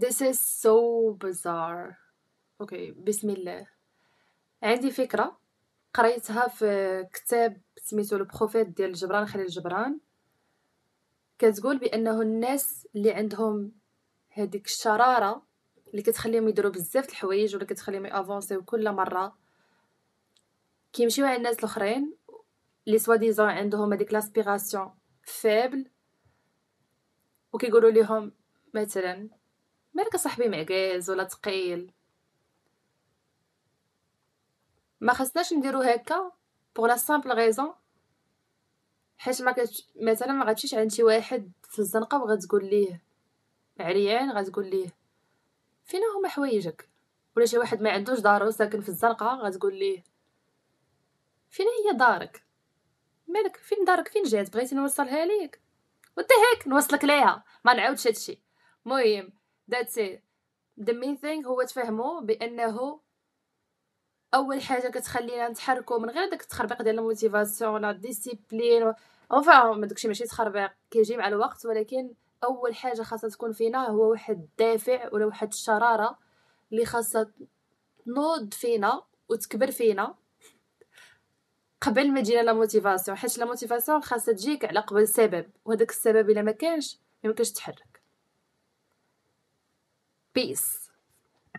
This is so bizarre. okay بسم الله عندي فكرة. قريتها في كتاب سميتو le prophète ديال جبران خليل جبران. كتقول بأنه الناس اللي عندهم هذيك الشرارة اللي كتخليهم يديروا بزاف الحوايج ولا كتخليهم يأفونسيو كل مرة كيمشيو على الناس الأخرين اللي soi-disant عندهم هذيك l'inspiration faible وكيقولوا لهم مثلا مالك صاحبي معكاز ولا ثقيل ما خصناش نديرو هكا pour la simple raison حيت ما كتش... مثلا ما غتمشيش عند شي واحد في الزنقة وغتقول ليه عريان غتقول ليه فينا هما حوايجك ولا شي واحد ما عندوش دارو ساكن في الزنقة غتقول ليه فين هي دارك مالك فين دارك فين جات؟ بغيتي نوصلها ليك؟ هيك نوصلك ليها ما نعاودش هادشي. المهم that's it the main thing هو تفهموا بأنه أول حاجة كتخلينا نتحركوا من غير داك التخربيق ديال ال motivation ولا discipline enfin داكشي ماشي تخربيق كيجي مع الوقت ولكن أول حاجة خاصها تكون فينا هو واحد الدافع ولا واحد الشرارة اللي خاصها تنوض فينا وتكبر فينا قبل ما تجينا la motivation حيت la motivation خاصها تجيك على قبل سبب وهداك السبب إلا ما كانش يمكنش تحرك. Peace.